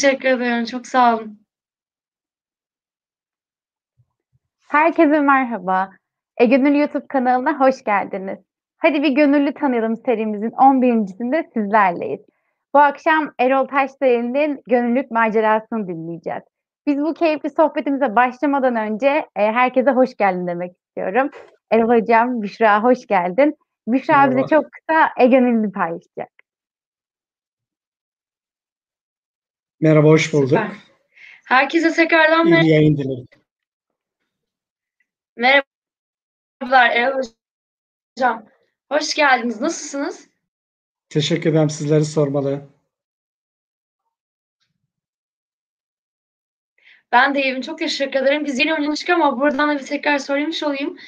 teşekkür ederim. Çok sağ olun. Herkese merhaba. E Gönül YouTube kanalına hoş geldiniz. Hadi bir gönüllü tanıyalım serimizin 11.sinde sizlerleyiz. Bu akşam Erol Taşdağ'ın gönüllülük macerasını dinleyeceğiz. Biz bu keyifli sohbetimize başlamadan önce e, herkese hoş geldin demek istiyorum. Erol Hocam, Büşra hoş geldin. Büşra Merhaba. bize çok kısa e gönüllü paylaşacak. Merhaba, hoş bulduk. Süper. Herkese tekrardan İyi mer- yayın dilerim. merhabalar Erol Hocam. Hoş geldiniz. Nasılsınız? Teşekkür ederim sizleri sormalı. Ben de iyiyim. Çok teşekkür ederim. Biz yeni oynamıştık ama buradan da bir tekrar söylemiş olayım.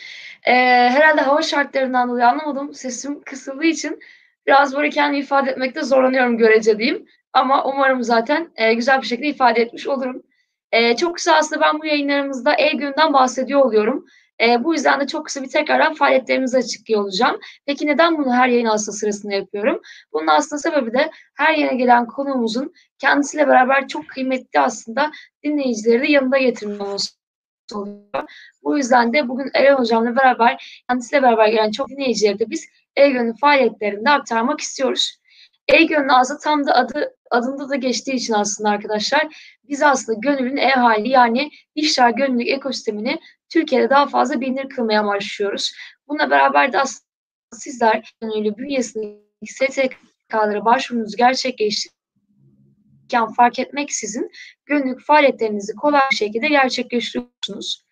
Ee, herhalde hava şartlarından dolayı anlamadım. Sesim kısıldığı için biraz böyle kendimi ifade etmekte zorlanıyorum görece diyeyim. Ama umarım zaten e, güzel bir şekilde ifade etmiş olurum. E, çok kısa aslında ben bu yayınlarımızda E-Gün'den bahsediyor oluyorum. E, bu yüzden de çok kısa bir tekrardan faaliyetlerimizi açıklıyor olacağım. Peki neden bunu her yayın aslında sırasında yapıyorum? Bunun aslında sebebi de her yeni gelen konuğumuzun kendisiyle beraber çok kıymetli aslında dinleyicileri de yanında getirmemiz oluyor. Bu yüzden de bugün Eren Hocam'la beraber kendisiyle beraber gelen çok dinleyicileri de biz E-Gönül faaliyetlerinde aktarmak istiyoruz. E-Gönül aslında tam da adı adında da geçtiği için aslında arkadaşlar biz aslında gönülün e-hali yani dijital gönüllülük ekosistemini Türkiye'de daha fazla bilinir kılmaya amaçlıyoruz. Bununla beraber de aslında sizler gönüllü bünyesindeki STK'lara başvurunuzu gerçekleştirirken fark etmeksizin gönüllülük faaliyetlerinizi kolay bir şekilde gerçekleştiriyorsunuz.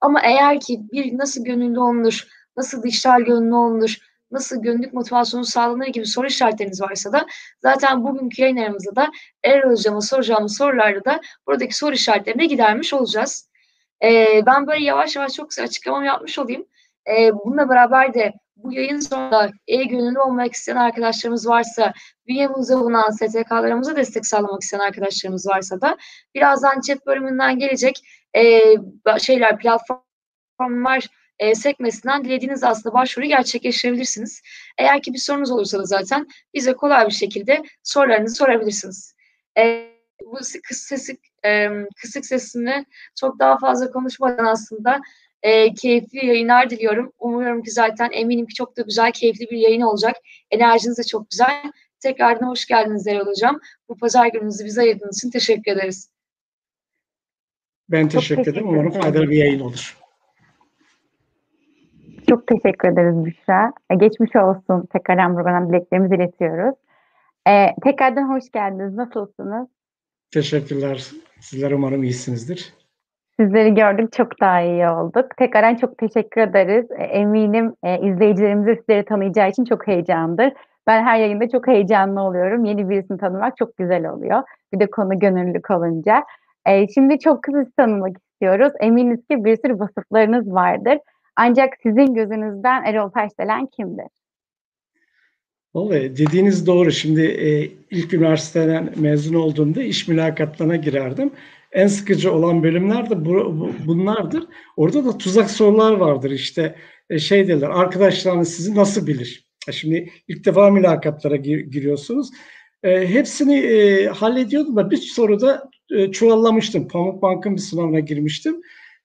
Ama eğer ki bir nasıl gönüllü olunur, nasıl dijital gönüllü olunur, nasıl gönüllülük motivasyonu sağlanır gibi soru işaretleriniz varsa da zaten bugünkü yayınlarımızda da Erol Hocam'a soracağımız sorularda da buradaki soru işaretlerini gidermiş olacağız. Ee, ben böyle yavaş yavaş çok kısa açıklamamı yapmış olayım. Ee, bununla beraber de bu yayın sonunda e-gönüllü olmak isteyen arkadaşlarımız varsa, bünyemizde bulunan STK'larımıza destek sağlamak isteyen arkadaşlarımız varsa da birazdan chat bölümünden gelecek e, şeyler, platformlar e, sekmesinden dilediğiniz aslında başvuru gerçekleştirebilirsiniz. Eğer ki bir sorunuz olursa da zaten bize kolay bir şekilde sorularınızı sorabilirsiniz. E, bu kısık, sesi, e, kısık sesini çok daha fazla konuşmadan aslında e, keyifli yayınlar diliyorum. Umuyorum ki zaten eminim ki çok da güzel, keyifli bir yayın olacak. Enerjiniz de çok güzel. Tekrardan hoş geldiniz Erol Hocam. Bu pazar gününüzü bize ayırdığınız için teşekkür ederiz. Ben Çok teşekkür ederim. teşekkür Umarım faydalı bir yayın olur. Çok teşekkür ederiz Büşra. E, geçmiş olsun. Tekrardan buradan dileklerimizi iletiyoruz. E, tekrardan hoş geldiniz. Nasılsınız? Teşekkürler. Sizler umarım iyisinizdir. Sizleri gördük çok daha iyi olduk. Tekrardan çok teşekkür ederiz. E, Eminim e, izleyicilerimiz de sizleri tanıyacağı için çok heyecandır. Ben her yayında çok heyecanlı oluyorum. Yeni birisini tanımak çok güzel oluyor. Bir de konu gönüllülük olunca. E, şimdi çok kısa tanımak istiyoruz. Eminiz ki bir sürü vasıflarınız vardır. Ancak sizin gözünüzden Erol Taşdelen kimdir? Vallahi dediğiniz doğru. Şimdi e, ilk üniversiteden mezun olduğumda iş mülakatlarına girerdim. En sıkıcı olan bölümler de bu, bu- bunlardır. Orada da tuzak sorular vardır. İşte e, şey derler, arkadaşlarınız sizi nasıl bilir? Ha, Şimdi ilk defa mülakatlara gir- giriyorsunuz. E, hepsini e, hallediyordum da bir soruda e, çuvallamıştım. Pamuk Bank'ın bir sınavına girmiştim.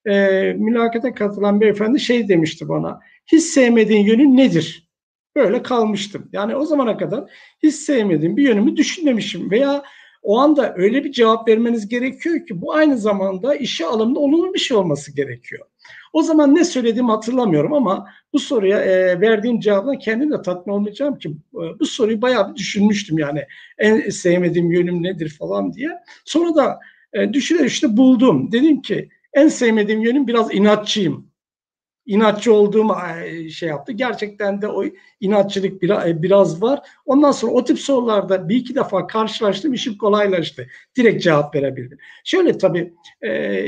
E, mülakata katılan beyefendi şey demişti bana. Hiç sevmediğin yönün nedir? Böyle kalmıştım. Yani o zamana kadar hiç sevmediğim bir yönümü düşünmemişim veya o anda öyle bir cevap vermeniz gerekiyor ki bu aynı zamanda işe alımda olumlu bir şey olması gerekiyor. O zaman ne söylediğimi hatırlamıyorum ama bu soruya e, verdiğim cevapla kendim de tatmin olmayacağım ki e, bu soruyu bayağı bir düşünmüştüm yani en sevmediğim yönüm nedir falan diye. Sonra da e, düşüner işte buldum. Dedim ki en sevmediğim yönüm biraz inatçıyım. İnatçı olduğum e, şey yaptı. Gerçekten de o inatçılık biraz, biraz var. Ondan sonra o tip sorularda bir iki defa karşılaştım, işim kolaylaştı. Direkt cevap verebildim. Şöyle tabii, e,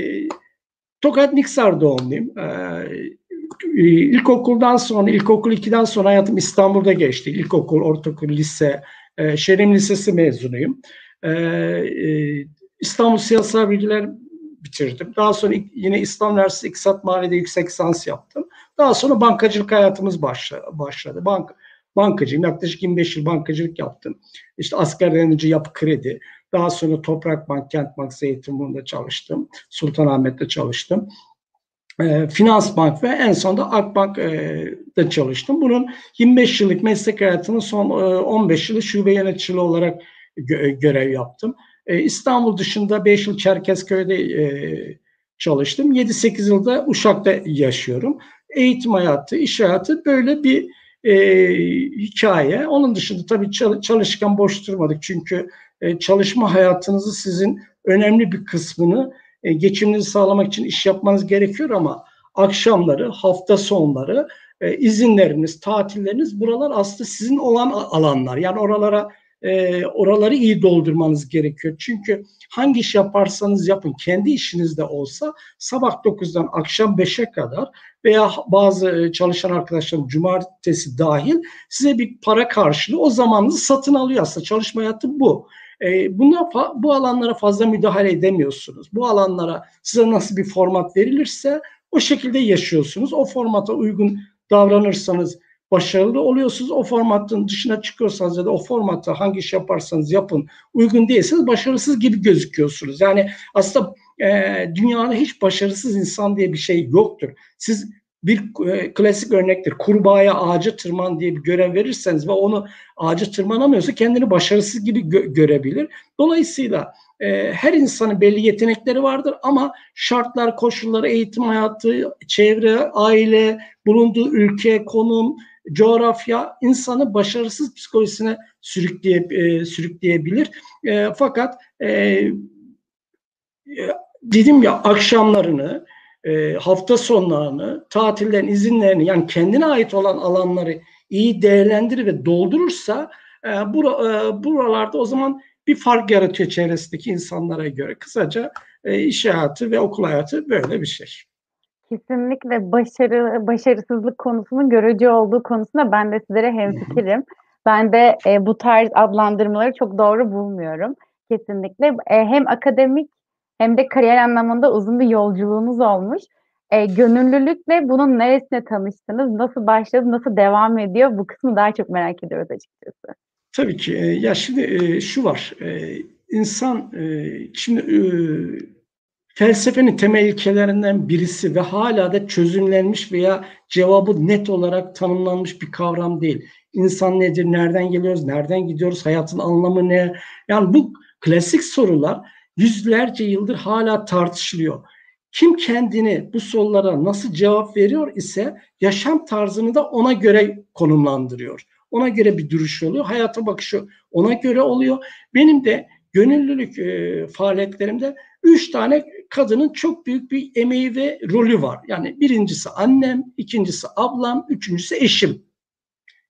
Tokat Niksar doğumluyum. E, ilkokuldan sonra, ilkokul 2'den sonra hayatım İstanbul'da geçti. İlkokul, ortaokul, lise, e, Şerim Lisesi mezunuyum. E, e, İstanbul Siyasal Bilgiler bitirdim. Daha sonra yine İstanbul Üniversitesi İktisat Maliye'de yüksek lisans yaptım. Daha sonra bankacılık hayatımız başladı. Bank, bankacıyım. Yaklaşık 25 yıl bankacılık yaptım. İşte askerden önce yapı kredi. Daha sonra Toprak Bank, Kent Bank, Zeytinburnu'nda çalıştım. Sultanahmet'te çalıştım. E, Finans Bank ve en sonunda Akbank'da çalıştım. Bunun 25 yıllık meslek hayatının son 15 yılı şube yöneticiliği olarak görev yaptım. İstanbul dışında 5 yıl Çerkezköy'de çalıştım. 7-8 yılda Uşak'ta yaşıyorum. Eğitim hayatı, iş hayatı böyle bir e, hikaye. Onun dışında tabii çalışkan boş durmadık. Çünkü e, çalışma hayatınızı sizin önemli bir kısmını e, geçiminizi sağlamak için iş yapmanız gerekiyor ama akşamları, hafta sonları, e, izinleriniz, tatilleriniz buralar aslında sizin olan alanlar. Yani oralara e, oraları iyi doldurmanız gerekiyor. Çünkü hangi iş yaparsanız yapın kendi işinizde olsa sabah 9'dan akşam 5'e kadar veya bazı e, çalışan arkadaşlarım cumartesi dahil size bir para karşılığı o zamanınızı satın alıyor aslında. Çalışma hayatı bu. E, buna, bu alanlara fazla müdahale edemiyorsunuz. Bu alanlara size nasıl bir format verilirse o şekilde yaşıyorsunuz. O formata uygun davranırsanız başarılı oluyorsunuz. O formatın dışına çıkıyorsanız ya da o formatta hangi iş yaparsanız yapın uygun değilseniz başarısız gibi gözüküyorsunuz. Yani aslında e, dünyada hiç başarısız insan diye bir şey yoktur. Siz bir e, klasik örnektir. Kurbağaya ağaca tırman diye bir görev verirseniz ve onu ağaca tırmanamıyorsa kendini başarısız gibi gö- görebilir. Dolayısıyla e, her insanın belli yetenekleri vardır ama şartlar, koşulları, eğitim hayatı, çevre, aile, bulunduğu ülke, konum, coğrafya insanı başarısız psikolojisine sürükleye, e, sürükleyebilir. E, fakat e, e, dedim ya akşamlarını, e, hafta sonlarını, tatillerin izinlerini yani kendine ait olan alanları iyi değerlendirir ve doldurursa e, bura, e, buralarda o zaman bir fark yaratıyor çevresindeki insanlara göre. Kısaca e, iş hayatı ve okul hayatı böyle bir şey. Kesinlikle başarı başarısızlık konusunun görücü olduğu konusunda ben de sizlere hemfikirim. Ben de e, bu tarz adlandırmaları çok doğru bulmuyorum. Kesinlikle e, hem akademik hem de kariyer anlamında uzun bir yolculuğunuz olmuş. E, gönüllülükle bunun neresine tanıştınız? Nasıl başladı? Nasıl devam ediyor? Bu kısmı daha çok merak ediyoruz açıkçası. Tabii ki. E, ya şimdi e, şu var. E, insan şimdi felsefenin temel ilkelerinden birisi ve hala da çözümlenmiş veya cevabı net olarak tanımlanmış bir kavram değil. İnsan nedir, nereden geliyoruz, nereden gidiyoruz, hayatın anlamı ne? Yani bu klasik sorular yüzlerce yıldır hala tartışılıyor. Kim kendini bu sorulara nasıl cevap veriyor ise yaşam tarzını da ona göre konumlandırıyor. Ona göre bir duruş oluyor. Hayata bakışı ona göre oluyor. Benim de gönüllülük e, faaliyetlerimde üç tane kadının çok büyük bir emeği ve rolü var. Yani birincisi annem, ikincisi ablam, üçüncüsü eşim.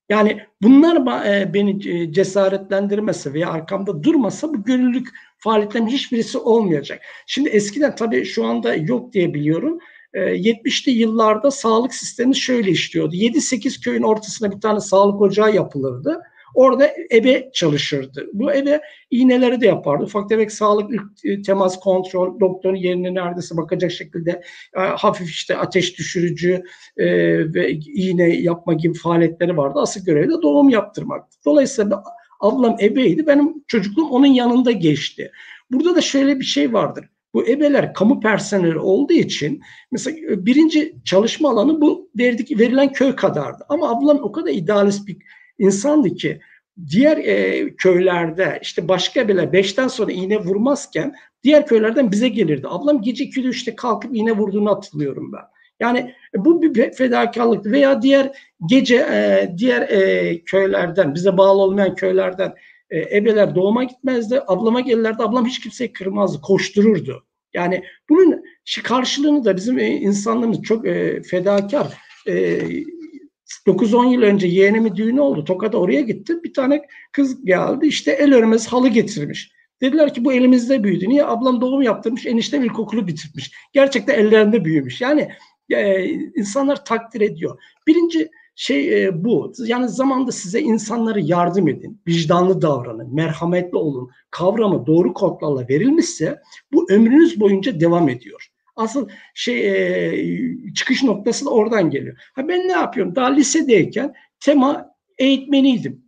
Yani bunlar e, beni e, cesaretlendirmese veya arkamda durmasa bu gönüllülük faaliyetlerimin hiçbirisi olmayacak. Şimdi eskiden tabii şu anda yok diye biliyorum. 70'li yıllarda sağlık sistemi şöyle işliyordu. 7-8 köyün ortasına bir tane sağlık ocağı yapılırdı. Orada ebe çalışırdı. Bu ebe iğneleri de yapardı. Ufak tefek sağlık ilk temas kontrol, doktorun yerine neredeyse bakacak şekilde e, hafif işte ateş düşürücü e, ve iğne yapma gibi faaliyetleri vardı. Asıl görevi de doğum yaptırmaktı. Dolayısıyla ablam ebeydi. Benim çocukluğum onun yanında geçti. Burada da şöyle bir şey vardır. Bu ebeler kamu personeli olduğu için mesela birinci çalışma alanı bu verdik, verilen köy kadardı. Ama ablam o kadar idealist bir insandı ki diğer e, köylerde işte başka bile beşten sonra iğne vurmazken diğer köylerden bize gelirdi. Ablam gece 2'de işte kalkıp iğne vurduğunu hatırlıyorum ben. Yani bu bir fedakarlık veya diğer gece e, diğer e, köylerden bize bağlı olmayan köylerden e, ebeler doğuma gitmezdi. Ablama gelirlerdi. Ablam hiç kimseyi kırmazdı. Koştururdu. Yani bunun karşılığını da bizim e, insanlarımız çok e, fedakar. E, 9-10 yıl önce yeğenimin düğünü oldu. Tokat'a oraya gitti. Bir tane kız geldi. İşte el örmez halı getirmiş. Dediler ki bu elimizde büyüdü. Niye? Ablam doğum yaptırmış, eniştem ilkokulu bitirmiş. Gerçekten ellerinde büyümüş. Yani e, insanlar takdir ediyor. Birinci şey e, bu. Yani zamanda size insanları yardım edin, vicdanlı davranın, merhametli olun. Kavramı doğru kodlarla verilmişse bu ömrünüz boyunca devam ediyor. Asıl şey e, çıkış noktası da oradan geliyor. Ha ben ne yapıyorum? Daha lisedeyken tema eğitmeniydim.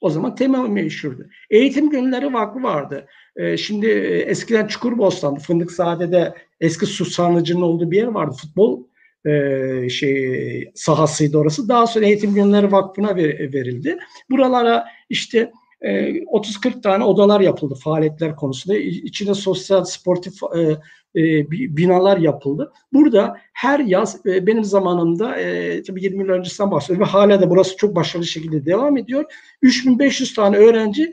O zaman tema meşhurdu. Eğitim Günleri Vakfı vardı. Ee, şimdi e, eskiden Çukurbostan'da, Fındıkzade'de eski su sarnıcının olduğu bir yer vardı. Futbol e, şey sahasıydı orası. Daha sonra Eğitim Günleri Vakfı'na ver, verildi. Buralara işte 30-40 tane odalar yapıldı faaliyetler konusunda. İçinde sosyal, sportif e, e, binalar yapıldı. Burada her yaz e, benim zamanımda tabii 20 yıl öncesinden bahsediyorum ve hala da burası çok başarılı şekilde devam ediyor. 3500 tane öğrenci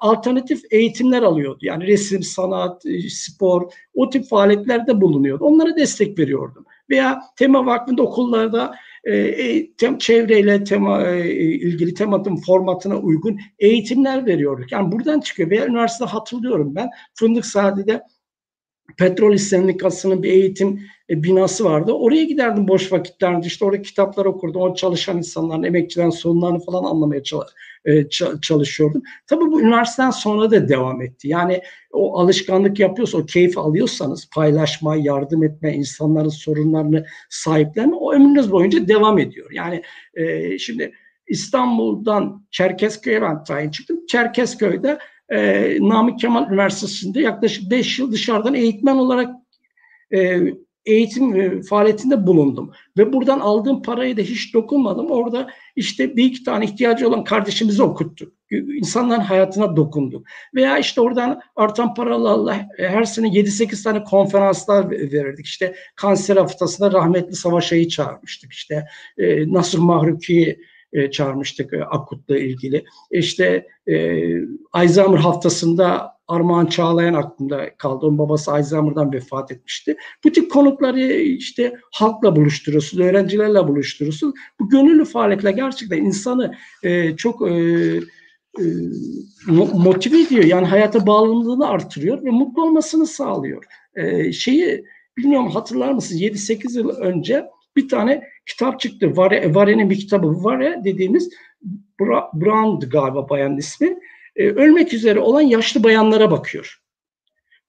alternatif eğitimler alıyordu. Yani resim, sanat, spor o tip faaliyetlerde bulunuyordu. Onlara destek veriyordum. Veya Tema Vakfı'nda okullarda e, e, tem, çevreyle tema e, ilgili tematın formatına uygun eğitimler veriyorduk. Yani buradan çıkıyor. Veya üniversitede hatırlıyorum ben Fındık Sadi'de Petrol Sendikası'nın bir eğitim e, binası vardı. Oraya giderdim boş vakitlerde. İşte orada kitaplar okurdum. O çalışan insanların, emekçilerin sorunlarını falan anlamaya e, çalışıyordum. Tabii bu üniversiteden sonra da devam etti. Yani o alışkanlık yapıyorsa, o keyif alıyorsanız paylaşma, yardım etme, insanların sorunlarını sahiplenme o ömrünüz boyunca devam ediyor. Yani e, şimdi İstanbul'dan Çerkezköy'e ben tayin çıktım. Çerkezköy'de e, Namık Kemal Üniversitesi'nde yaklaşık 5 yıl dışarıdan eğitmen olarak e, eğitim e, faaliyetinde bulundum. Ve buradan aldığım parayı da hiç dokunmadım. Orada işte bir iki tane ihtiyacı olan kardeşimizi okuttuk. İnsanların hayatına dokunduk. Veya işte oradan artan paralarla e, her sene 7-8 tane konferanslar verirdik. İşte kanser haftasında rahmetli Savaş Ay'ı çağırmıştık. İşte e, Nasır Mahruki'yi çağırmıştık Akut'la ilgili. İşte e, Alzheimer haftasında Armağan Çağlayan aklımda kaldı. Onun babası Alzheimer'dan vefat etmişti. Bu tip konukları işte halkla buluşturuyorsunuz, öğrencilerle buluşturuyorsunuz. Bu gönüllü faaliyetler gerçekten insanı e, çok e, e, motive ediyor. Yani hayata bağlılığını artırıyor ve mutlu olmasını sağlıyor. E, şeyi bilmiyorum hatırlar mısınız? 7-8 yıl önce bir tane kitap çıktı. Vare, Vare'nin bir kitabı. Vare dediğimiz Brown galiba bayan ismi. E, ölmek üzere olan yaşlı bayanlara bakıyor.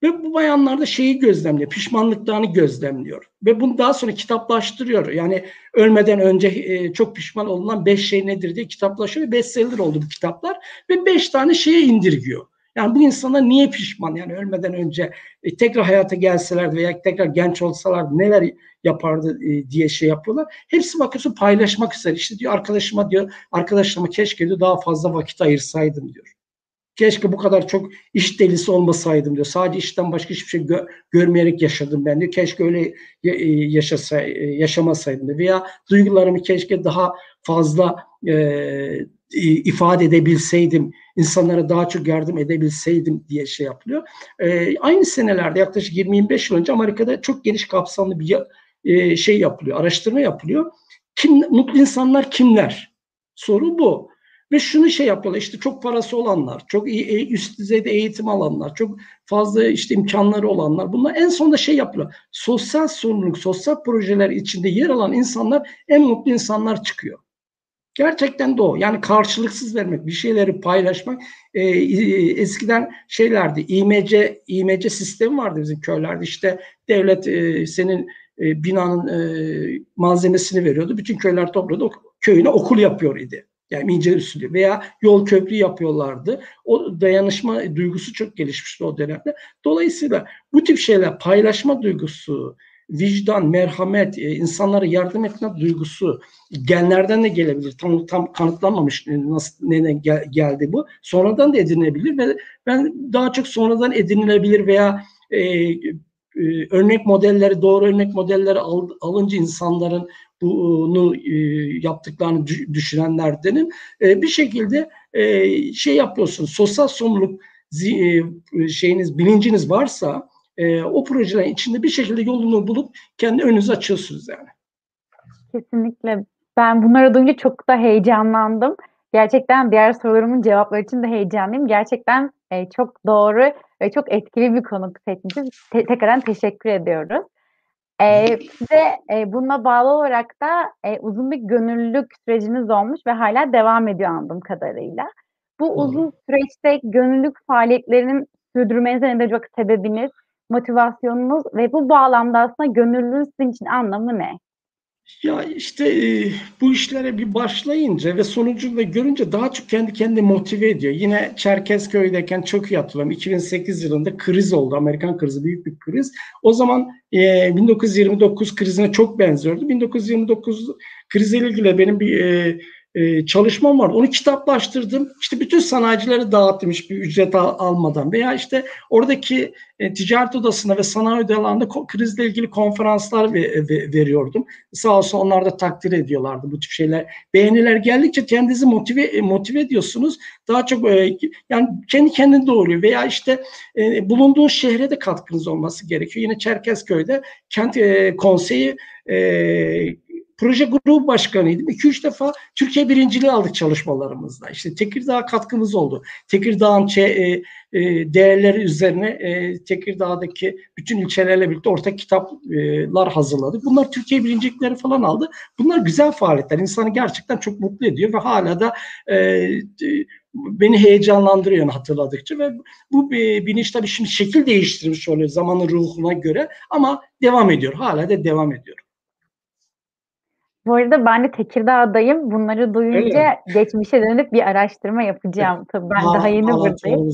Ve bu bayanlar da şeyi gözlemliyor, pişmanlıklarını gözlemliyor. Ve bunu daha sonra kitaplaştırıyor. Yani ölmeden önce e, çok pişman olunan beş şey nedir diye kitaplaşıyor ve bestseller oldu bu kitaplar. Ve beş tane şeye indirgiyor. Yani bu insanlar niye pişman? Yani ölmeden önce e, tekrar hayata gelseler veya tekrar genç olsalar neler yapardı e, diye şey yapıyorlar. Hepsi bakıyorsun paylaşmak üzere. İşte diyor arkadaşıma diyor, arkadaşıma keşke diyor daha fazla vakit ayırsaydım diyor. Keşke bu kadar çok iş delisi olmasaydım diyor. Sadece işten başka hiçbir şey gö- görmeyerek yaşadım ben diyor. Keşke öyle e, yaşasa, e, yaşamasaydım diyor. Veya duygularımı keşke daha fazla e, ifade edebilseydim, insanlara daha çok yardım edebilseydim diye şey yapılıyor. E, aynı senelerde yaklaşık 20-25 yıl önce Amerika'da çok geniş kapsamlı bir e, şey yapılıyor, araştırma yapılıyor. Kim mutlu insanlar kimler? Soru bu. Ve şunu şey yapıyorlar işte çok parası olanlar, çok iyi e, üst düzeyde eğitim alanlar, çok fazla işte imkanları olanlar bunlar en sonunda şey yapıyorlar. Sosyal sorumluluk, sosyal projeler içinde yer alan insanlar en mutlu insanlar çıkıyor. Gerçekten de o. Yani karşılıksız vermek, bir şeyleri paylaşmak. E, eskiden şeylerdi, İMC, İMC sistemi vardı bizim köylerde. İşte devlet e, senin e, binanın e, malzemesini veriyordu. Bütün köyler topladı. Köyüne okul yapıyor idi. Yani ince usulü veya yol köprü yapıyorlardı. O dayanışma duygusu çok gelişmişti o dönemde. Dolayısıyla bu tip şeyler paylaşma duygusu, vicdan, merhamet, e, insanlara yardım etme duygusu genlerden de gelebilir. Tam tam kanıtlanmamış nasıl neden gel, geldi bu. Sonradan da edinilebilir ve ben daha çok sonradan edinilebilir veya e, e, örnek modelleri, doğru örnek modelleri al, alınca insanların bunu e, yaptıklarını düşünenlerdenim. E, bir şekilde e, şey yapıyorsunuz, sosyal sorumluluk şeyiniz, bilinciniz varsa o projelerin içinde bir şekilde yolunu bulup kendi önünüzü açıyorsunuz yani. Kesinlikle. Ben bunları duyunca çok da heyecanlandım. Gerçekten diğer sorularımın cevapları için de heyecanlıyım. Gerçekten çok doğru ve çok etkili bir konuk seçmişiz. Te- tekrardan teşekkür ediyoruz. E, size e, bununla bağlı olarak da e, uzun bir gönüllülük süreciniz olmuş ve hala devam ediyor anladığım kadarıyla. Bu Doğru. uzun süreçte gönüllülük faaliyetlerinin sürdürmenize neden olacak sebebiniz motivasyonunuz ve bu bağlamda aslında gönüllülüğün sizin için anlamı ne? Ya işte e, bu işlere bir başlayınca ve sonucunu da görünce daha çok kendi kendini motive ediyor. Yine Çerkezköy'deyken çok iyi hatırlıyorum. 2008 yılında kriz oldu. Amerikan krizi büyük bir kriz. O zaman e, 1929 krizine çok benziyordu. 1929 kriziyle ilgili benim bir e, e, çalışmam var. Onu kitaplaştırdım. İşte bütün sanayicilere dağıttım hiçbir ücret al, almadan. Veya işte oradaki e, ticaret odasında ve sanayi odalarında krizle ilgili konferanslar ve, ve, veriyordum. Sağ olsun onlar da takdir ediyorlardı bu tip şeyler. Beğeniler geldikçe kendinizi motive e, motive ediyorsunuz. Daha çok e, yani kendi kendini doğuruyor. Veya işte e, bulunduğun şehre de katkınız olması gerekiyor. Yine Çerkezköy'de kent e, konseyi e, proje grubu başkanıydım. 2-3 defa Türkiye birinciliği aldık çalışmalarımızda. İşte Tekirdağ katkımız oldu. Tekirdağ'ın e, e, değerleri üzerine e, Tekirdağ'daki bütün ilçelerle birlikte ortak kitaplar hazırladık. Bunlar Türkiye birincilikleri falan aldı. Bunlar güzel faaliyetler. İnsanı gerçekten çok mutlu ediyor ve hala da e, beni heyecanlandırıyor hatırladıkça ve bu bilinç tabii şimdi şekil değiştirmiş oluyor zamanın ruhuna göre ama devam ediyor. Hala da devam ediyor. Bu arada ben de Tekirdağ'dayım. Bunları duyunca Öyle. geçmişe dönüp bir araştırma yapacağım. Tabii ben Aa, daha yeni buradayım.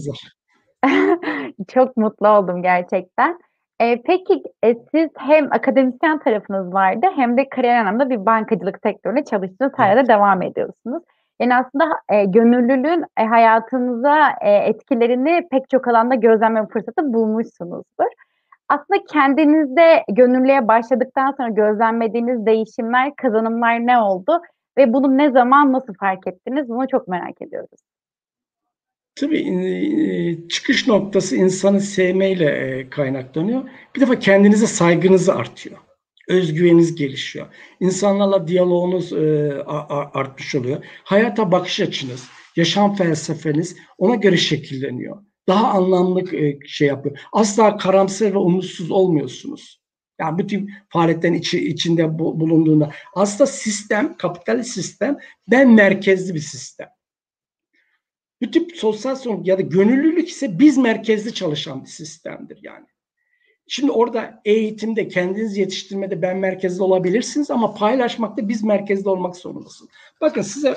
Çok mutlu oldum gerçekten. Ee, peki e, siz hem akademisyen tarafınız vardı hem de kariyer anlamda bir bankacılık sektöründe çalıştığınız evet. hala devam ediyorsunuz. Yani aslında e, gönüllülüğün e, hayatınıza e, etkilerini pek çok alanda gözlemleme fırsatı bulmuşsunuzdur aslında kendinizde gönüllüye başladıktan sonra gözlemlediğiniz değişimler, kazanımlar ne oldu? Ve bunu ne zaman, nasıl fark ettiniz? Bunu çok merak ediyoruz. Tabii çıkış noktası insanı sevmeyle kaynaklanıyor. Bir defa kendinize saygınız artıyor. Özgüveniniz gelişiyor. İnsanlarla diyaloğunuz artmış oluyor. Hayata bakış açınız, yaşam felsefeniz ona göre şekilleniyor daha anlamlı e, şey yapıyor. Asla karamsar ve umutsuz olmuyorsunuz. Yani bu tip faaliyetlerin içi, içinde bulunduğunda. Aslında sistem, kapitalist sistem ben merkezli bir sistem. Bu tip sosyal sorumluluk ya da gönüllülük ise biz merkezli çalışan bir sistemdir yani. Şimdi orada eğitimde, kendiniz yetiştirmede ben merkezli olabilirsiniz ama paylaşmakta biz merkezli olmak zorundasınız. Bakın size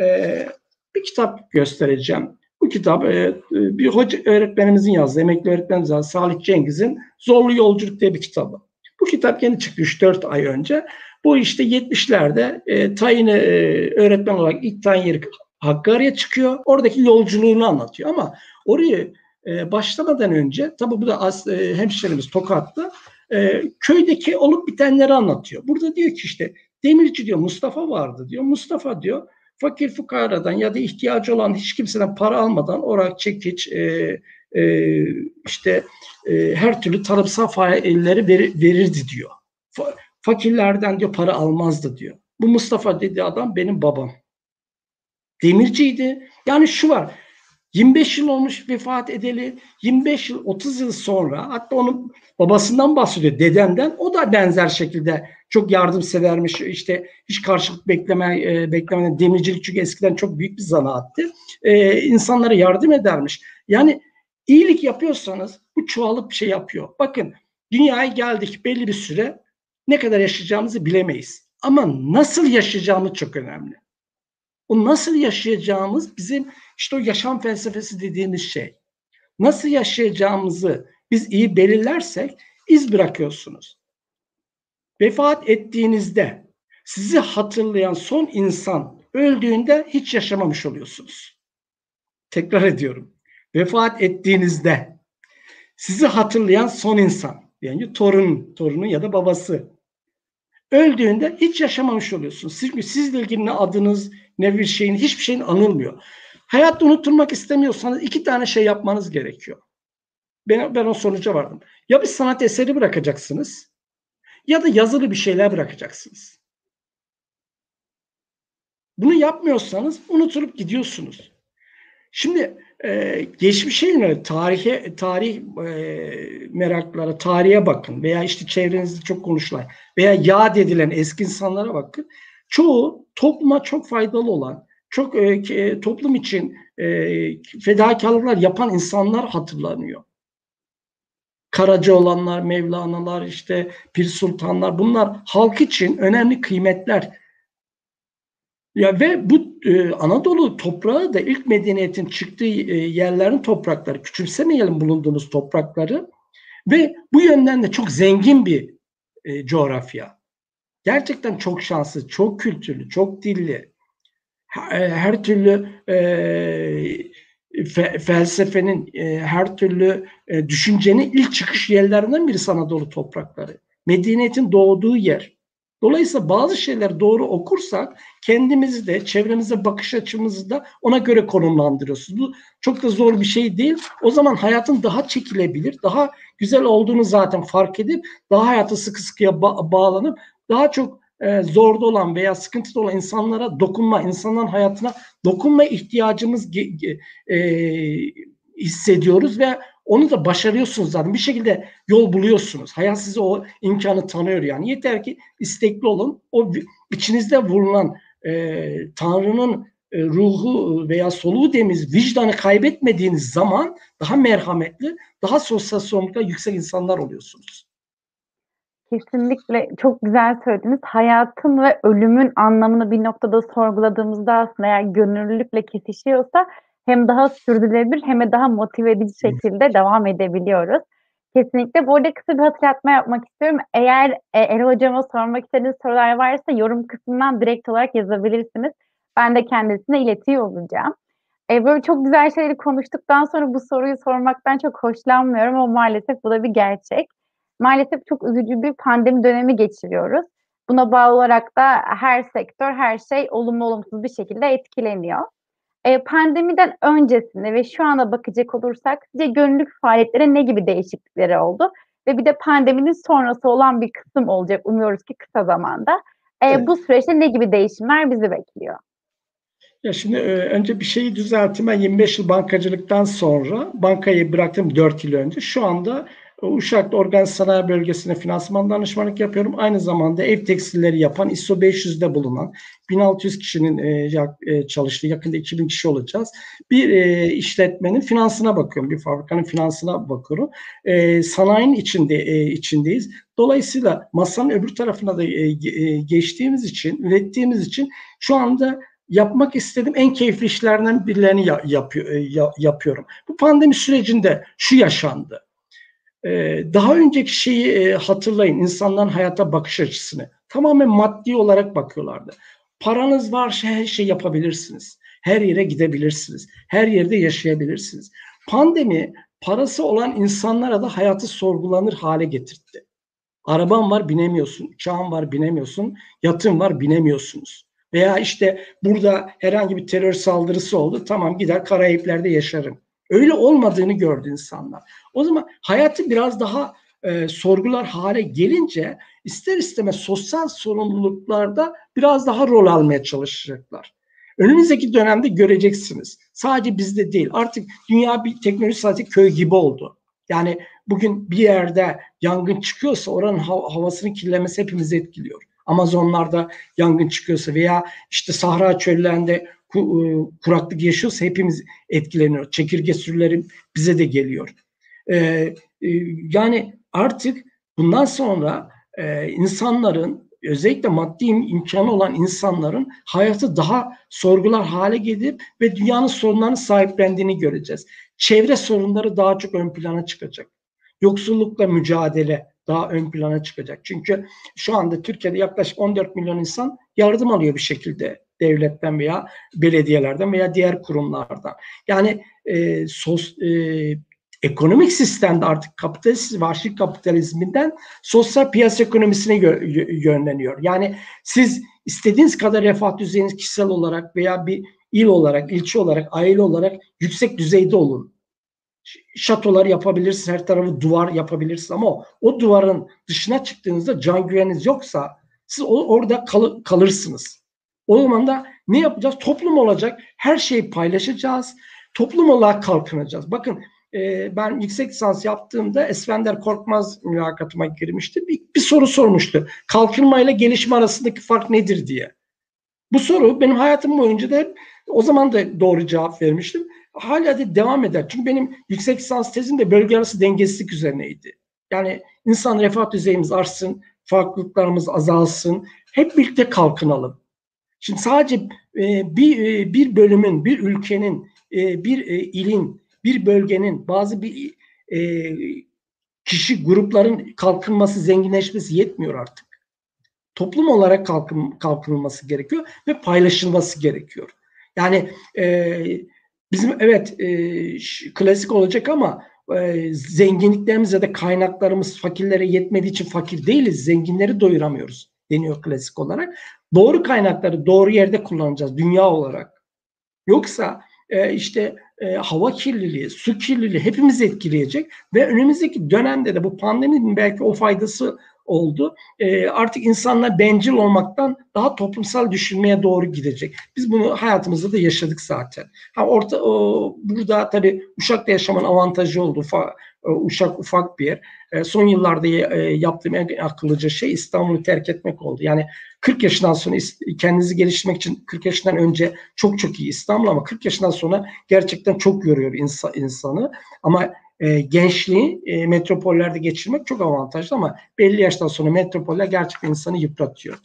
e, bir kitap göstereceğim. Kitap e, bir hoca öğretmenimizin yazdığı, emekli öğretmenimiz yazdığı Salih Cengiz'in Zorlu Yolculuk diye bir kitabı. Bu kitap yeni çıktı 3-4 ay önce. Bu işte 70'lerde e, tayini e, öğretmen olarak ilk tayin yeri Hakkari'ye çıkıyor. Oradaki yolculuğunu anlatıyor ama orayı e, başlamadan önce tabi bu da as, e, hemşerimiz Tokat'ta e, köydeki olup bitenleri anlatıyor. Burada diyor ki işte demirci diyor Mustafa vardı diyor. Mustafa diyor fakir fukaradan ya da ihtiyacı olan hiç kimseden para almadan orak çekiç e, e, işte e, her türlü tarımsal faaliyetleri ver, verirdi diyor. Fa, fakirlerden diyor para almazdı diyor. Bu Mustafa dediği adam benim babam. Demirciydi. Yani şu var. 25 yıl olmuş vefat edeli. 25 yıl 30 yıl sonra hatta onun babasından bahsediyor dedemden. O da benzer şekilde çok yardımsevermiş. işte hiç karşılık bekleme e, beklemeden demircilik çünkü eskiden çok büyük bir zanaattı. E, insanlara yardım edermiş. Yani iyilik yapıyorsanız bu çoğalıp bir şey yapıyor. Bakın dünyaya geldik belli bir süre ne kadar yaşayacağımızı bilemeyiz. Ama nasıl yaşayacağımız çok önemli. O nasıl yaşayacağımız bizim işte o yaşam felsefesi dediğimiz şey. Nasıl yaşayacağımızı biz iyi belirlersek iz bırakıyorsunuz. Vefat ettiğinizde sizi hatırlayan son insan öldüğünde hiç yaşamamış oluyorsunuz. Tekrar ediyorum. Vefat ettiğinizde sizi hatırlayan son insan yani torun, torunu ya da babası öldüğünde hiç yaşamamış oluyorsunuz. Çünkü sizle ilgili ne adınız ne bir şeyin hiçbir şeyin anılmıyor. Hayatta unutulmak istemiyorsanız iki tane şey yapmanız gerekiyor. Ben, ben o sonuca vardım. Ya bir sanat eseri bırakacaksınız ya da yazılı bir şeyler bırakacaksınız. Bunu yapmıyorsanız unutulup gidiyorsunuz. Şimdi e, geçmişe yönelik tarihe, tarih e, meraklara, tarihe bakın veya işte çevrenizde çok konuşulan veya yad edilen eski insanlara bakın. Çoğu topluma çok faydalı olan, çok e, toplum için e, fedakarlıklar yapan insanlar hatırlanıyor. Karaca olanlar, Mevlana'lar, işte Pir Sultanlar bunlar halk için önemli kıymetler. Ya ve bu e, Anadolu toprağı da ilk medeniyetin çıktığı e, yerlerin toprakları. Küçümsemeyelim bulunduğunuz toprakları. Ve bu yönden de çok zengin bir e, coğrafya. Gerçekten çok şanslı, çok kültürlü, çok dilli. Her, e, her türlü e, fe, felsefenin, e, her türlü e, düşüncenin ilk çıkış yerlerinden birisi Anadolu toprakları. Medeniyetin doğduğu yer. Dolayısıyla bazı şeyler doğru okursak kendimizi de çevremize bakış açımızı da ona göre konumlandırıyorsunuz. Bu çok da zor bir şey değil. O zaman hayatın daha çekilebilir, daha güzel olduğunu zaten fark edip daha hayata sıkı sıkıya ba- bağlanıp daha çok e, zorda olan veya sıkıntıda olan insanlara dokunma, insanların hayatına dokunma ihtiyacımız e, hissediyoruz ve onu da başarıyorsunuz zaten. Bir şekilde yol buluyorsunuz. Hayat size o imkanı tanıyor yani. Yeter ki istekli olun. O içinizde bulunan e, Tanrı'nın e, ruhu veya soluğu demiz vicdanı kaybetmediğiniz zaman daha merhametli, daha sosyal sorumlulukla yüksek insanlar oluyorsunuz. Kesinlikle çok güzel söylediniz. Hayatın ve ölümün anlamını bir noktada sorguladığımızda aslında eğer gönüllülükle kesişiyorsa hem daha sürdürülebilir hem de daha motive edici şekilde devam edebiliyoruz. Kesinlikle. Bu arada kısa bir hatırlatma yapmak istiyorum. Eğer e, Erol Hocama sormak istediğiniz sorular varsa yorum kısmından direkt olarak yazabilirsiniz. Ben de kendisine iletiyor olacağım. E, böyle çok güzel şeyleri konuştuktan sonra bu soruyu sormaktan çok hoşlanmıyorum ama maalesef bu da bir gerçek. Maalesef çok üzücü bir pandemi dönemi geçiriyoruz. Buna bağlı olarak da her sektör, her şey olumlu olumsuz bir şekilde etkileniyor. E, pandemiden öncesinde ve şu ana bakacak olursak sizce gönüllülük faaliyetlere ne gibi değişiklikleri oldu? Ve bir de pandeminin sonrası olan bir kısım olacak umuyoruz ki kısa zamanda. E, evet. Bu süreçte ne gibi değişimler bizi bekliyor? Ya şimdi önce bir şeyi düzelteyim. Ben 25 yıl bankacılıktan sonra bankayı bıraktım 4 yıl önce. Şu anda Uşak'ta organ sanayi bölgesine finansman danışmanlık yapıyorum. Aynı zamanda ev tekstilleri yapan ISO 500'de bulunan 1600 kişinin e, e, çalıştığı yakında 2000 kişi olacağız. Bir e, işletmenin finansına bakıyorum. Bir fabrikanın finansına bakıyorum. E, sanayinin içinde e, içindeyiz. Dolayısıyla masanın öbür tarafına da geçtiğimiz için, ürettiğimiz için şu anda yapmak istediğim en keyifli işlerden birilerini ya, yapıyor, ya, yapıyorum. Bu pandemi sürecinde şu yaşandı daha önceki şeyi e, hatırlayın, insanların hayata bakış açısını. Tamamen maddi olarak bakıyorlardı. Paranız varsa her şey yapabilirsiniz. Her yere gidebilirsiniz. Her yerde yaşayabilirsiniz. Pandemi parası olan insanlara da hayatı sorgulanır hale getirdi. Araban var binemiyorsun, uçağın var binemiyorsun, yatın var binemiyorsunuz. Veya işte burada herhangi bir terör saldırısı oldu, tamam gider Karayipler'de yaşarım. Öyle olmadığını gördü insanlar. O zaman hayatı biraz daha e, sorgular hale gelince ister istemez sosyal sorumluluklarda biraz daha rol almaya çalışacaklar. Önümüzdeki dönemde göreceksiniz. Sadece bizde değil. Artık dünya bir teknoloji sadece köy gibi oldu. Yani bugün bir yerde yangın çıkıyorsa oranın hav- havasının kirlenmesi hepimizi etkiliyor. Amazonlarda yangın çıkıyorsa veya işte Sahra çöllerinde kuraklık yaşıyorsa hepimiz etkileniyor. Çekirge sürüleri bize de geliyor. Ee, e, yani artık bundan sonra e, insanların özellikle maddi imkanı olan insanların hayatı daha sorgular hale gelip ve dünyanın sorunlarını sahiplendiğini göreceğiz. Çevre sorunları daha çok ön plana çıkacak. Yoksullukla mücadele daha ön plana çıkacak. Çünkü şu anda Türkiye'de yaklaşık 14 milyon insan yardım alıyor bir şekilde devletten veya belediyelerden veya diğer kurumlardan. Yani e, sos, e, ekonomik sistemde artık kapitalist vahşi kapitalizminden sosyal piyasa ekonomisine yönleniyor. Yani siz istediğiniz kadar refah düzeyiniz kişisel olarak veya bir il olarak, ilçe olarak, aile olarak yüksek düzeyde olun. Şatolar yapabilirsiniz, her tarafı duvar yapabilirsiniz ama o, o duvarın dışına çıktığınızda can güveniniz yoksa siz orada kal, kalırsınız. O zaman da ne yapacağız? Toplum olacak. Her şeyi paylaşacağız. Toplum olarak kalkınacağız. Bakın e, ben yüksek lisans yaptığımda Esfender Korkmaz mülakatıma girmişti. Bir, bir soru sormuştu. Kalkınma ile gelişme arasındaki fark nedir diye. Bu soru benim hayatım boyunca da hep o zaman da doğru cevap vermiştim. hala da devam eder. Çünkü benim yüksek lisans tezim de bölge arası dengesizlik üzerineydi. Yani insan refah düzeyimiz artsın, farklılıklarımız azalsın, hep birlikte kalkınalım. Şimdi sadece e, bir e, bir bölümün, bir ülkenin, e, bir ilin, bir bölgenin, bazı bir kişi grupların kalkınması, zenginleşmesi yetmiyor artık. Toplum olarak kalkın, kalkınılması gerekiyor ve paylaşılması gerekiyor. Yani e, bizim evet e, klasik olacak ama e, zenginliklerimiz ya da kaynaklarımız fakirlere yetmediği için fakir değiliz. Zenginleri doyuramıyoruz deniyor klasik olarak. Doğru kaynakları doğru yerde kullanacağız dünya olarak. Yoksa e, işte e, hava kirliliği, su kirliliği hepimizi etkileyecek ve önümüzdeki dönemde de bu pandeminin belki o faydası oldu. E, artık insanlar bencil olmaktan daha toplumsal düşünmeye doğru gidecek. Biz bunu hayatımızda da yaşadık zaten. Ha, orta, o, burada tabii Uşak'ta yaşamanın avantajı oldu. Fa, e, Uşak ufak bir yer. E, son yıllarda e, yaptığım en akıllıca şey İstanbul'u terk etmek oldu. Yani 40 yaşından sonra kendinizi geliştirmek için 40 yaşından önce çok çok iyi İstanbul ama 40 yaşından sonra gerçekten çok yoruyor insan, insanı. Ama e, gençliği e, metropollerde geçirmek çok avantajlı ama belli yaştan sonra metropoller gerçekten insanı yıpratıyor.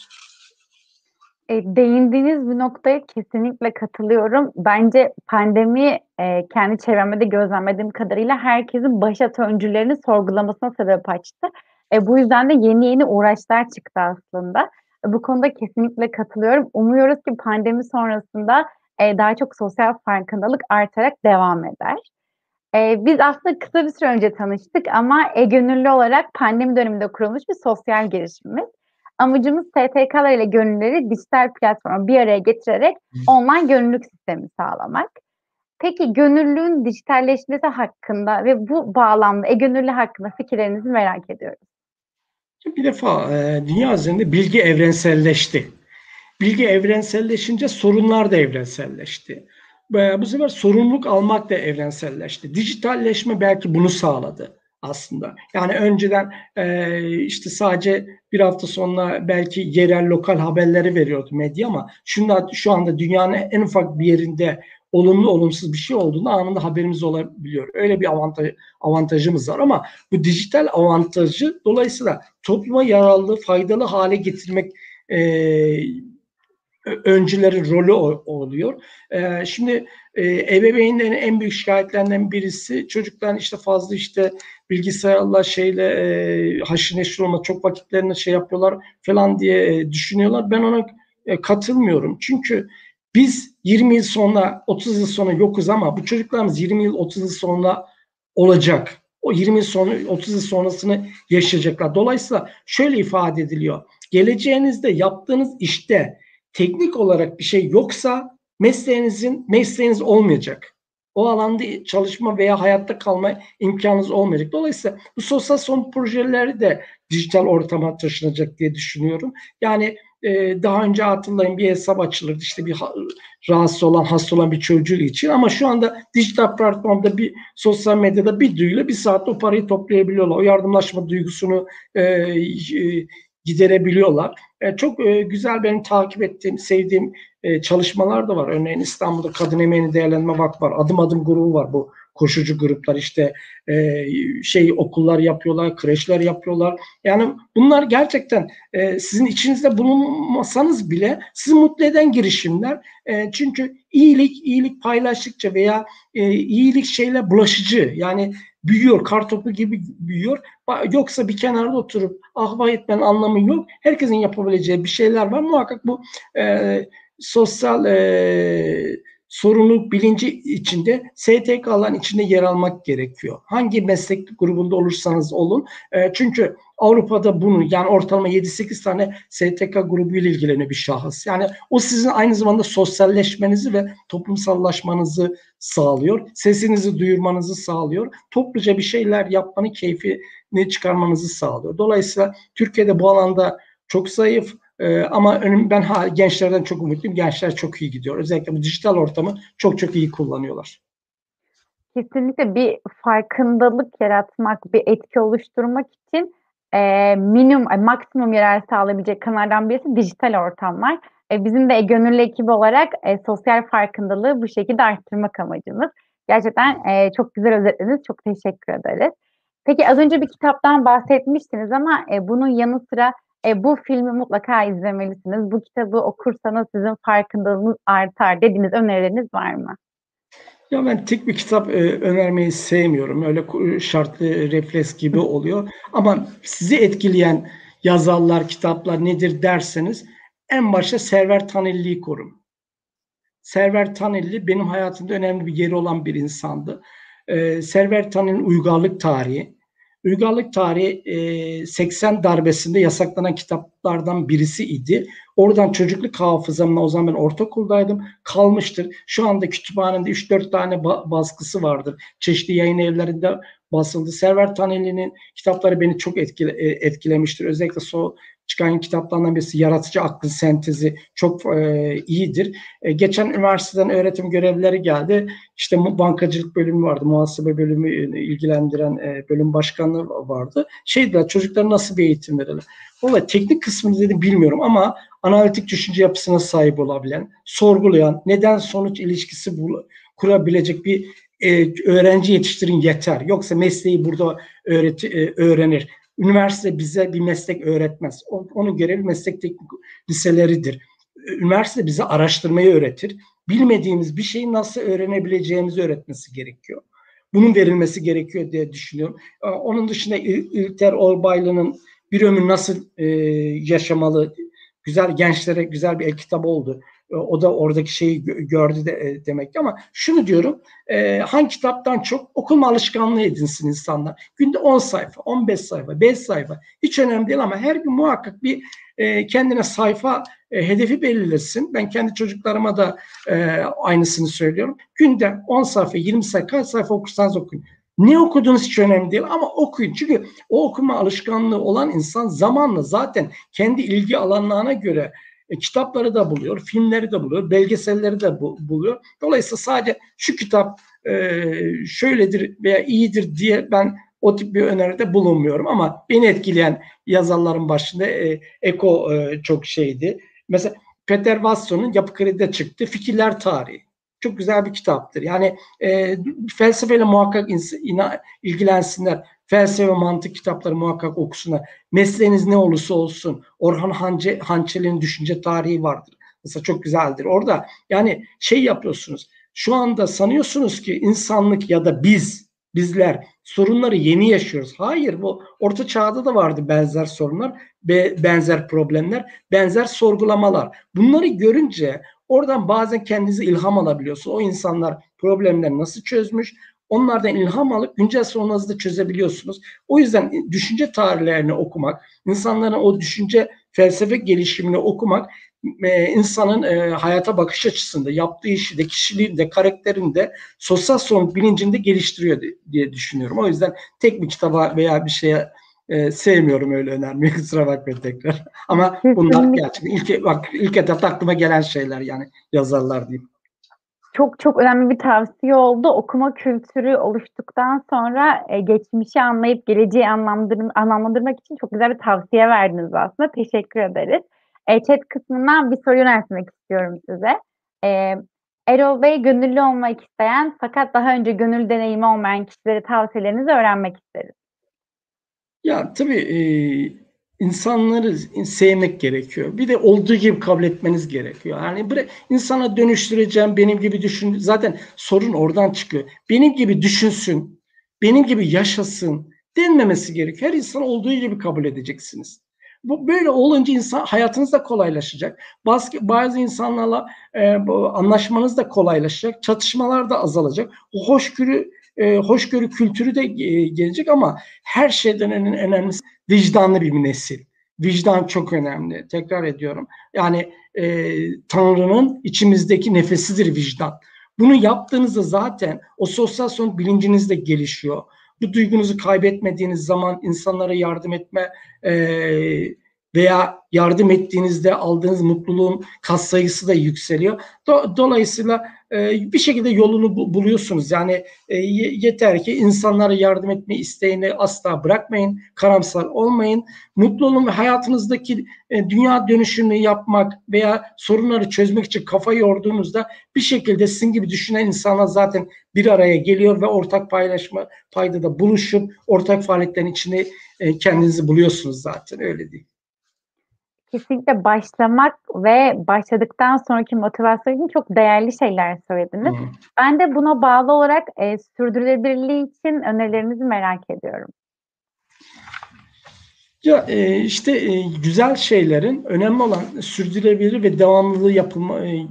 E, değindiğiniz bir noktaya kesinlikle katılıyorum. Bence pandemi e, kendi çevremde de gözlemlediğim kadarıyla herkesin başat öncülerini sorgulamasına sebep açtı. E, bu yüzden de yeni yeni uğraşlar çıktı aslında. E, bu konuda kesinlikle katılıyorum. Umuyoruz ki pandemi sonrasında e, daha çok sosyal farkındalık artarak devam eder. E, biz aslında kısa bir süre önce tanıştık ama e-gönüllü olarak pandemi döneminde kurulmuş bir sosyal girişimimiz. Amacımız STK'lar ile gönüllüleri dijital platforma bir araya getirerek online gönüllülük sistemi sağlamak. Peki gönüllülüğün dijitalleşmesi hakkında ve bu bağlamda e-gönüllü hakkında fikirlerinizi merak ediyoruz. Bir defa e, dünya üzerinde bilgi evrenselleşti. Bilgi evrenselleşince sorunlar da evrenselleşti. Bu sefer sorumluluk almak da evrenselleşti. Dijitalleşme belki bunu sağladı aslında. Yani önceden e, işte sadece bir hafta sonra belki yerel lokal haberleri veriyordu medya ama şunda, şu anda dünyanın en ufak bir yerinde olumlu olumsuz bir şey olduğunda anında haberimiz olabiliyor. Öyle bir avantaj, avantajımız var ama bu dijital avantajı dolayısıyla topluma yararlı, faydalı hale getirmek e, öncülerin rolü oluyor. E, şimdi e, ebeveynlerin en büyük şikayetlerinden birisi çocukların işte fazla işte bilgisayarla şeyle e, haşır neşir olma çok vakitlerini şey yapıyorlar falan diye e, düşünüyorlar. Ben ona e, katılmıyorum. Çünkü biz 20 yıl sonra 30 yıl sonra yokuz ama bu çocuklarımız 20 yıl 30 yıl sonra olacak. O 20 yıl sonra 30 yıl sonrasını yaşayacaklar. Dolayısıyla şöyle ifade ediliyor. Geleceğinizde yaptığınız işte teknik olarak bir şey yoksa mesleğinizin mesleğiniz olmayacak. O alanda çalışma veya hayatta kalma imkanınız olmayacak. Dolayısıyla bu sosyal son projeleri de dijital ortama taşınacak diye düşünüyorum. Yani e, daha önce hatırlayın bir hesap açılırdı işte bir ha, rahatsız olan hasta olan bir çocuğu için ama şu anda dijital platformda bir sosyal medyada bir duyuyla bir saatte o parayı toplayabiliyorlar. O yardımlaşma duygusunu e, e, giderebiliyorlar. E, çok e, güzel benim takip ettiğim, sevdiğim e, çalışmalar da var. Örneğin İstanbul'da Kadın Emeğini Değerlendirme Vakfı var. Adım adım grubu var bu koşucu gruplar işte şey okullar yapıyorlar, kreşler yapıyorlar. Yani bunlar gerçekten sizin içinizde bulunmasanız bile sizi mutlu eden girişimler. Çünkü iyilik, iyilik paylaştıkça veya iyilik şeyle bulaşıcı. Yani büyüyor, kartopu gibi büyüyor. Yoksa bir kenarda oturup ah vah etmenin anlamı yok. Herkesin yapabileceği bir şeyler var. Muhakkak bu e, sosyal e, sorumluluk bilinci içinde STK'ların içinde yer almak gerekiyor. Hangi meslek grubunda olursanız olun. E, çünkü Avrupa'da bunu yani ortalama 7-8 tane STK grubu ile ilgileniyor bir şahıs. Yani o sizin aynı zamanda sosyalleşmenizi ve toplumsallaşmanızı sağlıyor. Sesinizi duyurmanızı sağlıyor. Topluca bir şeyler yapmanın keyfini çıkarmanızı sağlıyor. Dolayısıyla Türkiye'de bu alanda çok zayıf ee, ama ben ha, gençlerden çok umutluyum. Gençler çok iyi gidiyor. Özellikle bu dijital ortamı çok çok iyi kullanıyorlar. Kesinlikle bir farkındalık yaratmak, bir etki oluşturmak için e, minimum, e, maksimum yarar sağlayabilecek kanallardan birisi dijital ortamlar. E, bizim de gönüllü ekibi olarak e, sosyal farkındalığı bu şekilde arttırmak amacımız. Gerçekten e, çok güzel özetlediniz. Çok teşekkür ederiz. Peki az önce bir kitaptan bahsetmiştiniz ama e, bunun yanı sıra e, bu filmi mutlaka izlemelisiniz. Bu kitabı okursanız sizin farkındalığınız artar dediğiniz önerileriniz var mı? Ya ben tek bir kitap e, önermeyi sevmiyorum. Öyle şartlı refleks gibi oluyor. Ama sizi etkileyen yazarlar, kitaplar nedir derseniz en başta Server Tanelli'yi korum. Server Tanelli benim hayatımda önemli bir yeri olan bir insandı. Ee, Server Tanelli'nin uygarlık tarihi. Uygarlık tarihi e, 80 darbesinde yasaklanan kitaplardan birisi idi. Oradan çocukluk hafızamla o zaman ben ortaokuldaydım kalmıştır. Şu anda kütüphanemde 3-4 tane baskısı vardır. Çeşitli yayın evlerinde basıldı. Server Tanelli'nin kitapları beni çok etkile, e, etkilemiştir. Özellikle so çıkan kitaplardan birisi Yaratıcı Aklın Sentezi çok e, iyidir. E, geçen üniversiteden öğretim görevlileri geldi. İşte bankacılık bölümü vardı, muhasebe bölümü e, ilgilendiren e, bölüm başkanlığı vardı. Şey dediler, çocuklara nasıl bir eğitim verelim? Valla teknik kısmını dedim bilmiyorum ama analitik düşünce yapısına sahip olabilen, sorgulayan, neden sonuç ilişkisi bul kurabilecek bir e, öğrenci yetiştirin yeter. Yoksa mesleği burada öğreti, e, öğrenir. Üniversite bize bir meslek öğretmez. Onun görevi meslek teknik liseleridir. Üniversite bize araştırmayı öğretir. Bilmediğimiz bir şeyi nasıl öğrenebileceğimizi öğretmesi gerekiyor. Bunun verilmesi gerekiyor diye düşünüyorum. Onun dışında İlter Orbaylı'nın bir ömür nasıl e, yaşamalı, güzel gençlere güzel bir el kitabı oldu. E, o da oradaki şeyi gördü de, e, demek ki ama şunu diyorum e, hangi kitaptan çok okuma alışkanlığı edinsin insanlar. Günde 10 sayfa, 15 sayfa, 5 sayfa hiç önemli değil ama her gün muhakkak bir e, kendine sayfa e, hedefi belirlesin. Ben kendi çocuklarıma da e, aynısını söylüyorum. Günde 10 sayfa, 20 sayfa, kaç sayfa okursanız okuyun. Ne okuduğunuz hiç önemli değil ama okuyun. Çünkü o okuma alışkanlığı olan insan zamanla zaten kendi ilgi alanlarına göre e, kitapları da buluyor, filmleri de buluyor, belgeselleri de bu, buluyor. Dolayısıyla sadece şu kitap e, şöyledir veya iyidir diye ben o tip bir öneride bulunmuyorum ama beni etkileyen yazarların başında e, Eko e, çok şeydi. Mesela Peter Wasson'un Yapı Kredi'de çıktı Fikirler Tarihi. Çok güzel bir kitaptır. Yani e, felsefeyle muhakkak ilgilensinler felsefe mantık kitapları muhakkak okusunlar. Mesleğiniz ne olursa olsun. Orhan Hance, Hançeli'nin düşünce tarihi vardır. Mesela çok güzeldir. Orada yani şey yapıyorsunuz. Şu anda sanıyorsunuz ki insanlık ya da biz, bizler sorunları yeni yaşıyoruz. Hayır bu orta çağda da vardı benzer sorunlar, benzer problemler, benzer sorgulamalar. Bunları görünce oradan bazen kendinizi ilham alabiliyorsun. O insanlar problemleri nasıl çözmüş, Onlardan ilham alıp güncel sorunlarınızı da çözebiliyorsunuz. O yüzden düşünce tarihlerini okumak, insanların o düşünce felsefe gelişimini okumak e, insanın e, hayata bakış açısında, yaptığı işi de, kişiliğinde, karakterinde, sosyal sorumluluk bilincinde geliştiriyor diye düşünüyorum. O yüzden tek bir kitaba veya bir şeye e, sevmiyorum öyle önermeyi kusura bakmayın tekrar. Ama bunlar gerçekten ilk, bak, ilk etapta aklıma gelen şeyler yani yazarlar diyeyim çok çok önemli bir tavsiye oldu. Okuma kültürü oluştuktan sonra e, geçmişi anlayıp geleceği anlamlandırmak için çok güzel bir tavsiye verdiniz aslında. Teşekkür ederiz. E, chat kısmından bir soru yöneltmek istiyorum size. E, Erol Bey gönüllü olmak isteyen fakat daha önce gönül deneyimi olmayan kişilere tavsiyelerinizi öğrenmek isteriz. Ya tabii e, insanları sevmek gerekiyor. Bir de olduğu gibi kabul etmeniz gerekiyor. Yani bre, insana dönüştüreceğim benim gibi düşün. Zaten sorun oradan çıkıyor. Benim gibi düşünsün, benim gibi yaşasın denmemesi gerekiyor. Her insan olduğu gibi kabul edeceksiniz. Bu böyle olunca insan hayatınız da kolaylaşacak. Bazı, bazı insanlarla e, anlaşmanız da kolaylaşacak. Çatışmalar da azalacak. O hoşgörü e, hoşgörü kültürü de e, gelecek ama her şeyden en önemlisi vicdanlı bir nesil. Vicdan çok önemli. Tekrar ediyorum. Yani e, Tanrı'nın içimizdeki nefesidir vicdan. Bunu yaptığınızda zaten o sosyal son bilinciniz de gelişiyor. Bu duygunuzu kaybetmediğiniz zaman insanlara yardım etme e, veya yardım ettiğinizde aldığınız mutluluğun kat sayısı da yükseliyor. Do- dolayısıyla bir şekilde yolunu bu, buluyorsunuz. Yani e, yeter ki insanlara yardım etme isteğini asla bırakmayın. Karamsar olmayın. Mutlu olun ve hayatınızdaki e, dünya dönüşümünü yapmak veya sorunları çözmek için kafa yorduğunuzda bir şekilde sizin gibi düşünen insanlar zaten bir araya geliyor ve ortak paylaşma paydada buluşup ortak faaliyetlerin içine e, kendinizi buluyorsunuz zaten öyle değil kesinlikle başlamak ve başladıktan sonraki motivasyon için çok değerli şeyler söylediniz. Hı. Ben de buna bağlı olarak e, sürdürülebilirliği için önerilerinizi merak ediyorum. Ya e, işte e, güzel şeylerin önemli olan sürdürülebilir ve devamlılığı yapılma, e, e,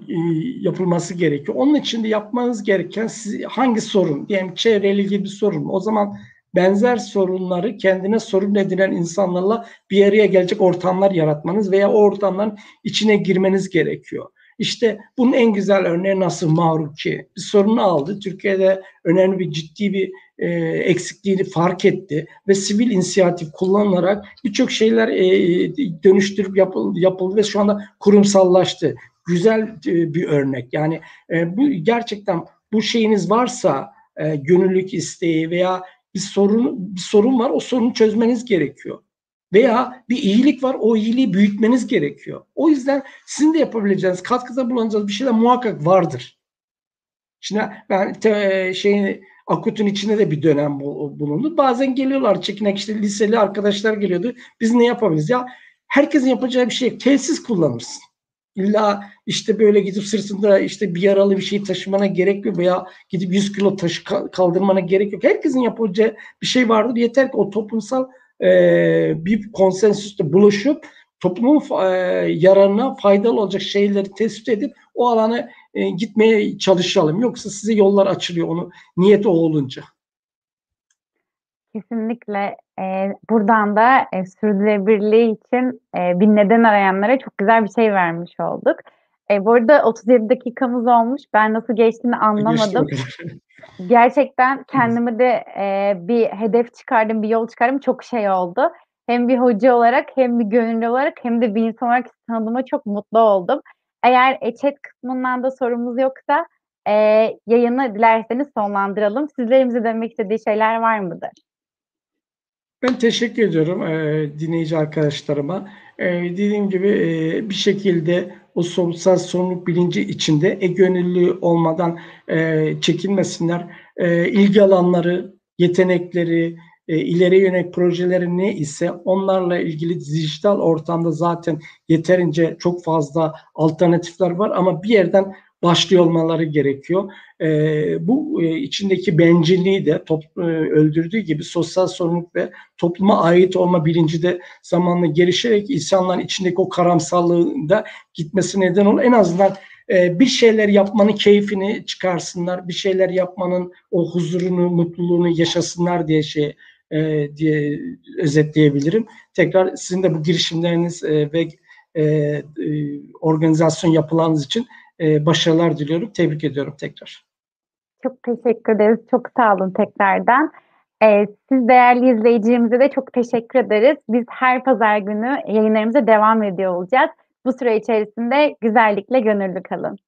yapılması gerekiyor. Onun için de yapmanız gereken siz, hangi sorun? Diyelim çevreyle ilgili bir sorun. O zaman benzer sorunları kendine sorun edinen insanlarla bir araya gelecek ortamlar yaratmanız veya o ortamların içine girmeniz gerekiyor. İşte bunun en güzel örneği nasıl Mahruki. Bir sorunu aldı. Türkiye'de önemli bir ciddi bir e, eksikliğini fark etti ve sivil inisiyatif kullanılarak birçok şeyler e, dönüştürüp yapıldı, yapıldı ve şu anda kurumsallaştı. Güzel e, bir örnek. Yani e, bu gerçekten bu şeyiniz varsa e, gönüllülük isteği veya bir sorun bir sorun var. O sorunu çözmeniz gerekiyor. Veya bir iyilik var. O iyiliği büyütmeniz gerekiyor. O yüzden sizin de yapabileceğiniz, katkıda bulunacağınız bir şeyler muhakkak vardır. Şimdi ben te, şeyin Akut'un içinde de bir dönem bulundu. Bazen geliyorlar çekinek işte liseli arkadaşlar geliyordu. Biz ne yapabiliriz? Ya herkesin yapacağı bir şey tesis kullanırsın. İlla işte böyle gidip sırtında işte bir yaralı bir şey taşımana gerek yok veya gidip 100 kilo taşı kaldırmana gerek yok. Herkesin yapacağı bir şey vardır. Yeter ki o toplumsal e, bir konsensüste buluşup toplumun e, yararına faydalı olacak şeyleri tespit edip o alana e, gitmeye çalışalım. Yoksa size yollar açılıyor onu niyet o olunca. Kesinlikle e, buradan da e, sürdürülebilirliği için e, bir neden arayanlara çok güzel bir şey vermiş olduk. E, bu arada 37 dakikamız olmuş. Ben nasıl geçtiğini anlamadım. Gerçekten kendime de e, bir hedef çıkardım, bir yol çıkardım. Çok şey oldu. Hem bir hoca olarak hem bir gönüllü olarak hem de bir insan olarak tanıdığıma çok mutlu oldum. Eğer e, chat kısmından da sorumuz yoksa e, yayını dilerseniz sonlandıralım. Sizlerimize demek istediği şeyler var mıdır? Ben teşekkür ediyorum e, dinleyici arkadaşlarıma. E, dediğim gibi e, bir şekilde o sosyal sorumluluk bilinci içinde e gönüllü olmadan e, çekinmesinler. E, ilgi alanları, yetenekleri, e, ileri yönelik projeleri ne ise onlarla ilgili dijital ortamda zaten yeterince çok fazla alternatifler var ama bir yerden başlıyor olmaları gerekiyor. E, bu e, içindeki bencilliği de top, e, öldürdüğü gibi sosyal sorumluluk ve topluma ait olma bilinci de zamanla gelişerek insanların içindeki o karamsarlığın da gitmesi neden olur. En azından e, bir şeyler yapmanın keyfini çıkarsınlar, bir şeyler yapmanın o huzurunu, mutluluğunu yaşasınlar diye şey e, diye özetleyebilirim. Tekrar sizin de bu girişimleriniz e, ve e, e, organizasyon yapılarınız için e, başarılar diliyorum. Tebrik ediyorum tekrar. Çok teşekkür ederiz. Çok sağ olun tekrardan. Ee, siz değerli izleyicilerimize de çok teşekkür ederiz. Biz her pazar günü yayınlarımıza devam ediyor olacağız. Bu süre içerisinde güzellikle gönüllü kalın.